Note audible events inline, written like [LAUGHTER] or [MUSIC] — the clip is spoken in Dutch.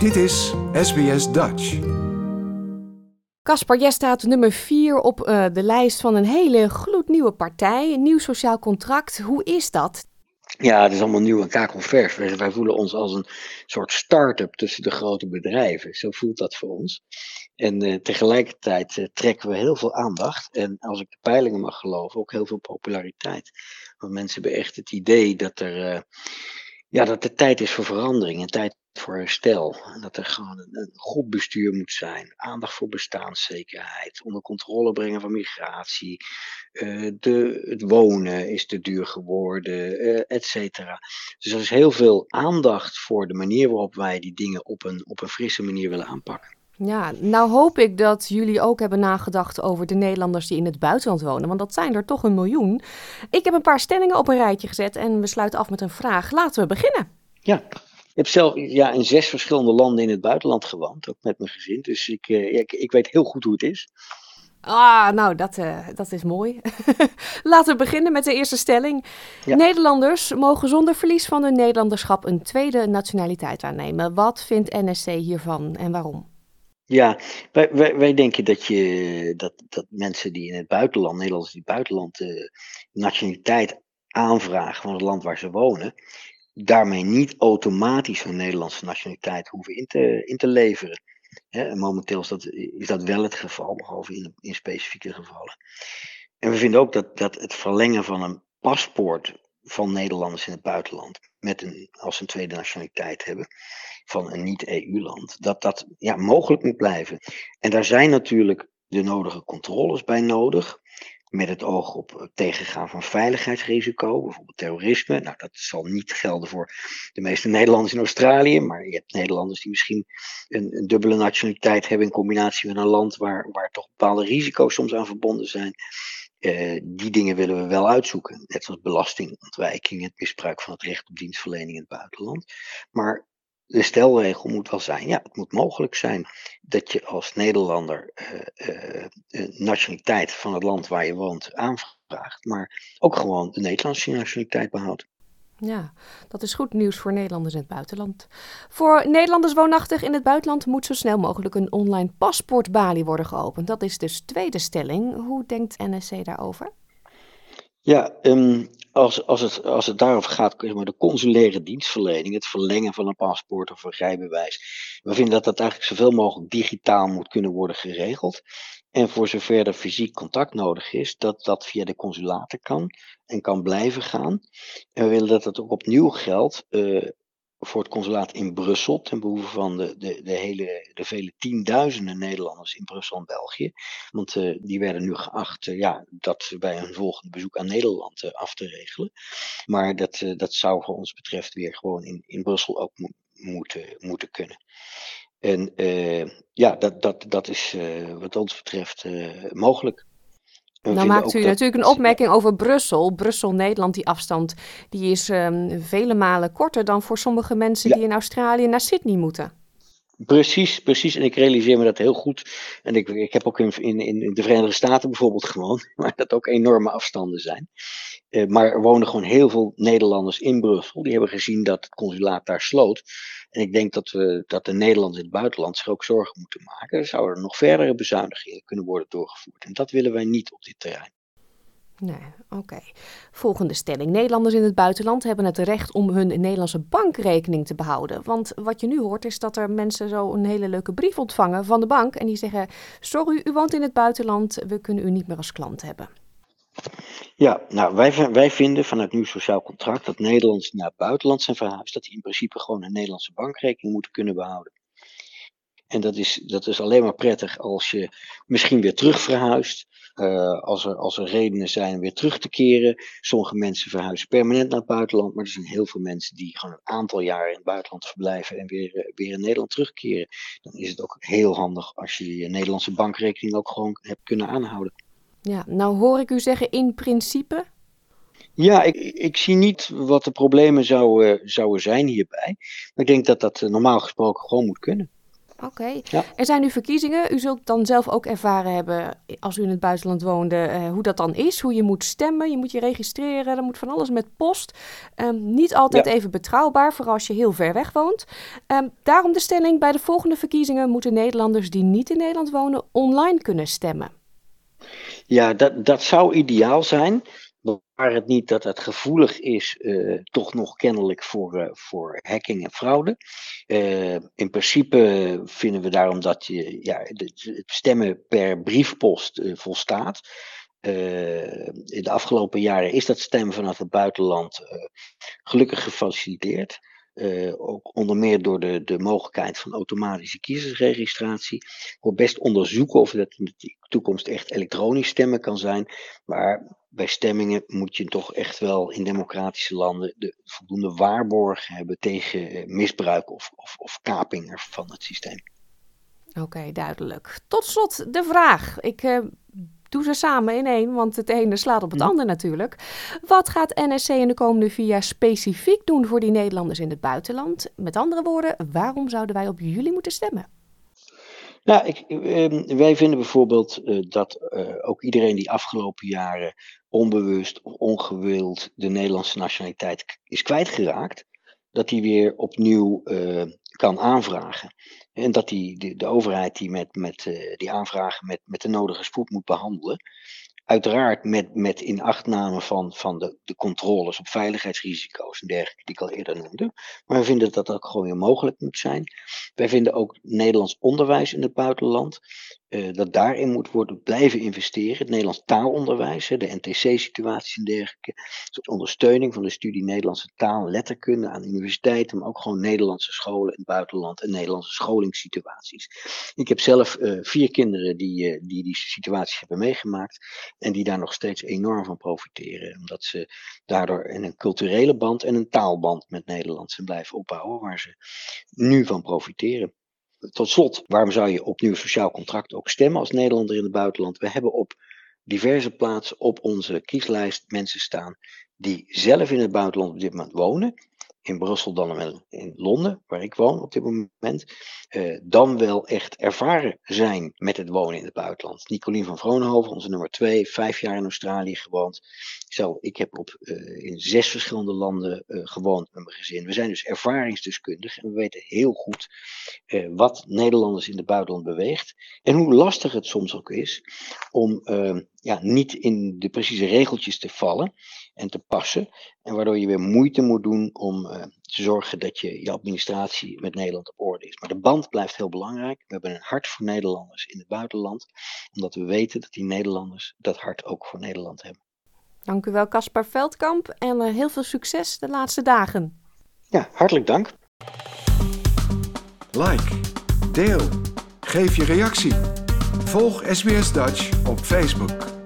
Dit is SBS Dutch. Caspar, jij staat nummer 4 op uh, de lijst van een hele gloednieuwe partij, een nieuw sociaal contract. Hoe is dat? Ja, het is allemaal nieuw en kakelvers. Wij, wij voelen ons als een soort start-up tussen de grote bedrijven. Zo voelt dat voor ons. En uh, tegelijkertijd uh, trekken we heel veel aandacht. En als ik de peilingen mag geloven, ook heel veel populariteit. Want mensen hebben echt het idee dat er, uh, ja, dat er tijd is voor verandering en tijd voor herstel. En dat er gewoon een, een goed bestuur moet zijn. Aandacht voor bestaanszekerheid. Onder controle brengen van migratie. Uh, de, het wonen is te duur geworden, uh, et cetera. Dus er is heel veel aandacht voor de manier waarop wij die dingen op een, op een frisse manier willen aanpakken. Ja, nou hoop ik dat jullie ook hebben nagedacht over de Nederlanders die in het buitenland wonen, want dat zijn er toch een miljoen. Ik heb een paar stellingen op een rijtje gezet en we sluiten af met een vraag. Laten we beginnen. Ja, heb zelf ja, in zes verschillende landen in het buitenland gewoond, ook met mijn gezin. Dus ik, uh, ik, ik weet heel goed hoe het is. Ah, nou, dat, uh, dat is mooi. [LAUGHS] Laten we beginnen met de eerste stelling. Ja. Nederlanders mogen zonder verlies van hun Nederlanderschap een tweede nationaliteit aannemen. Wat vindt NSC hiervan en waarom? Ja, wij, wij, wij, denken dat, je, dat, dat mensen die in het buitenland, Nederlanders die buitenland de nationaliteit aanvragen van het land waar ze wonen, daarmee niet automatisch hun Nederlandse nationaliteit hoeven in te, in te leveren. Momenteel is dat, is dat wel het geval, behalve in, in specifieke gevallen. En we vinden ook dat, dat het verlengen van een paspoort van Nederlanders in het buitenland, met een, als een tweede nationaliteit hebben, van een niet-EU-land, dat dat ja, mogelijk moet blijven. En daar zijn natuurlijk de nodige controles bij nodig met het oog op het tegengaan van veiligheidsrisico, bijvoorbeeld terrorisme. Nou, dat zal niet gelden voor de meeste Nederlanders in Australië, maar je hebt Nederlanders die misschien een, een dubbele nationaliteit hebben in combinatie met een land waar, waar toch bepaalde risico's soms aan verbonden zijn. Uh, die dingen willen we wel uitzoeken, net zoals belastingontwijking, het misbruik van het recht op dienstverlening in het buitenland. Maar de stelregel moet wel zijn, ja, het moet mogelijk zijn dat je als Nederlander uh, uh, nationaliteit van het land waar je woont aanvraagt, maar ook gewoon de Nederlandse nationaliteit behoudt. Ja, dat is goed nieuws voor Nederlanders in het buitenland. Voor Nederlanders woonachtig in het buitenland moet zo snel mogelijk een online paspoortbalie worden geopend. Dat is dus tweede stelling. Hoe denkt NSC daarover? Ja, um, als, als, het, als het daarover gaat, maar de consulaire dienstverlening, het verlengen van een paspoort of een rijbewijs. We vinden dat dat eigenlijk zoveel mogelijk digitaal moet kunnen worden geregeld. En voor zover er fysiek contact nodig is, dat dat via de consulaten kan en kan blijven gaan. En we willen dat dat ook opnieuw geldt uh, voor het consulaat in Brussel, ten behoeve van de, de, de, hele, de vele tienduizenden Nederlanders in Brussel en België. Want uh, die werden nu geacht uh, ja, dat bij een volgend bezoek aan Nederland uh, af te regelen. Maar dat, dat zou voor ons betreft weer gewoon in, in Brussel ook mo moeten, moeten kunnen. En ja, dat, dat, dat is wat ons betreft mogelijk. Nou maakt u natuurlijk een opmerking over Brussel. Brussel-Nederland, die afstand, die is um, vele malen korter dan voor sommige mensen ja. die in Australië naar Sydney moeten. Precies, precies. En ik realiseer me dat heel goed. En ik, ik heb ook in, in, in de Verenigde Staten bijvoorbeeld gewoond, [LAUGHS] waar dat ook enorme afstanden zijn. Uh, maar er wonen gewoon heel veel Nederlanders in Brussel. Die hebben gezien dat het consulaat daar sloot. En ik denk dat, we, dat de Nederlanders in het buitenland zich ook zorgen moeten maken. Er zouden nog verdere bezuinigingen kunnen worden doorgevoerd. En dat willen wij niet op dit terrein. Nee, oké. Volgende stelling. Nederlanders in het buitenland hebben het recht om hun Nederlandse bankrekening te behouden. Want wat je nu hoort is dat er mensen zo een hele leuke brief ontvangen van de bank. En die zeggen, sorry, u woont in het buitenland, we kunnen u niet meer als klant hebben. Ja, nou, wij, wij vinden vanuit nieuw sociaal contract dat Nederlanders naar het buitenland zijn verhuisd, dat die in principe gewoon een Nederlandse bankrekening moeten kunnen behouden. En dat is, dat is alleen maar prettig als je misschien weer terug verhuist. Uh, als, er, als er redenen zijn om weer terug te keren. Sommige mensen verhuizen permanent naar het buitenland. Maar er zijn heel veel mensen die gewoon een aantal jaar in het buitenland verblijven. En weer, uh, weer in Nederland terugkeren. Dan is het ook heel handig als je je Nederlandse bankrekening ook gewoon hebt kunnen aanhouden. Ja, nou hoor ik u zeggen in principe. Ja, ik, ik zie niet wat de problemen zouden, zouden zijn hierbij. Maar ik denk dat dat normaal gesproken gewoon moet kunnen. Oké. Er zijn nu verkiezingen. U zult dan zelf ook ervaren hebben, als u in het buitenland woonde, uh, hoe dat dan is. Hoe je moet stemmen, je moet je registreren, er moet van alles met post. Um, niet altijd even betrouwbaar, vooral als je heel ver weg woont. Um, daarom de stelling, bij de volgende verkiezingen moeten Nederlanders die niet in Nederland wonen online kunnen stemmen. Ja, dat, dat zou ideaal zijn. Waar het niet dat het gevoelig is, uh, toch nog kennelijk voor, uh, voor hacking en fraude. Uh, in principe vinden we daarom dat je, ja, het stemmen per briefpost volstaat. in de afgelopen jaren is dat stemmen vanuit het buitenland gelukkig gefaciliteerd. Uh, ook onder meer door de, de mogelijkheid van automatische kiezersregistratie. Ik wil best onderzoeken of dat in de toekomst echt elektronisch stemmen kan zijn. Maar bij stemmingen moet je toch echt wel in democratische landen de voldoende waarborg hebben tegen eh, misbruik of, of, of kaping van het systeem. Oké, duidelijk. Tot slot de vraag. Ik uh, doe ze samen in één, want het ene slaat op het andere natuurlijk. Wat gaat NSC in de komende vier jaar specifiek doen voor die Nederlanders in het buitenland? Met andere woorden, waarom zouden wij op jullie moeten stemmen? Nou, ik, ehm, wij vinden bijvoorbeeld uh, dat uh, ook iedereen die afgelopen jaren onbewust of ongewild de Nederlandse nationaliteit is kwijtgeraakt, dat die weer opnieuw uh, kan aanvragen. En dat die, de, overheid die, met, met, die aanvragen met, met de nodige spoed moet behandelen. Uiteraard met, met inachtname van, van de, de controles op veiligheidsrisico's en dergelijke, die ik al eerder noemde. Maar we vinden dat dat gewoon weer mogelijk moet zijn. Wij vinden ook Nederlands onderwijs in het buitenland uh, dat daarin moet worden blijven investeren. Het Nederlands taalonderwijs, de NTC-situaties en dergelijke. Soort ondersteuning van de studie Nederlandse taal letterkunde aan universiteiten, maar ook gewoon Nederlandse scholen in het buitenland en Nederlandse scholingssituaties. Ik heb zelf uh, vier kinderen die, uh, die die situaties hebben meegemaakt en die daar nog steeds enorm van profiteren. Omdat ze daardoor een culturele band en een taalband met Nederland zijn blijven opbouwen, waar ze nu van profiteren tot slot, waarom zou je op nieuw sociaal contract ook stemmen als Nederlander in het buitenland? We hebben op diverse plaatsen op onze kieslijst mensen staan die zelf in het buitenland op dit moment wonen in Brussel dan in Londen, waar ik woon op dit moment, uh, dan wel echt ervaren zijn met het wonen in het buitenland. Nicolien van Vroonhoven, onze nummer twee, vijf jaar in Australië gewoond. Zo, ik heb op, uh, in zes verschillende landen uh, gewoond met mijn gezin. We zijn dus ervaringsdeskundig en we weten heel goed wat Nederlanders in het buitenland beweegt. En hoe lastig het soms ook is om ja, niet in de precieze regeltjes te vallen en te passen. En waardoor je weer moeite moet doen om te zorgen dat je, je administratie met Nederland op orde is. Maar de band blijft heel belangrijk. We hebben een hart voor Nederlanders in het buitenland. Omdat we weten dat die Nederlanders dat hart ook voor Nederland hebben. Dank u wel, Caspar Veldkamp. En uh, heel veel succes de laatste dagen. Ja, hartelijk dank. Like, deel, geef je reactie. Volg SBS Dutch op Facebook.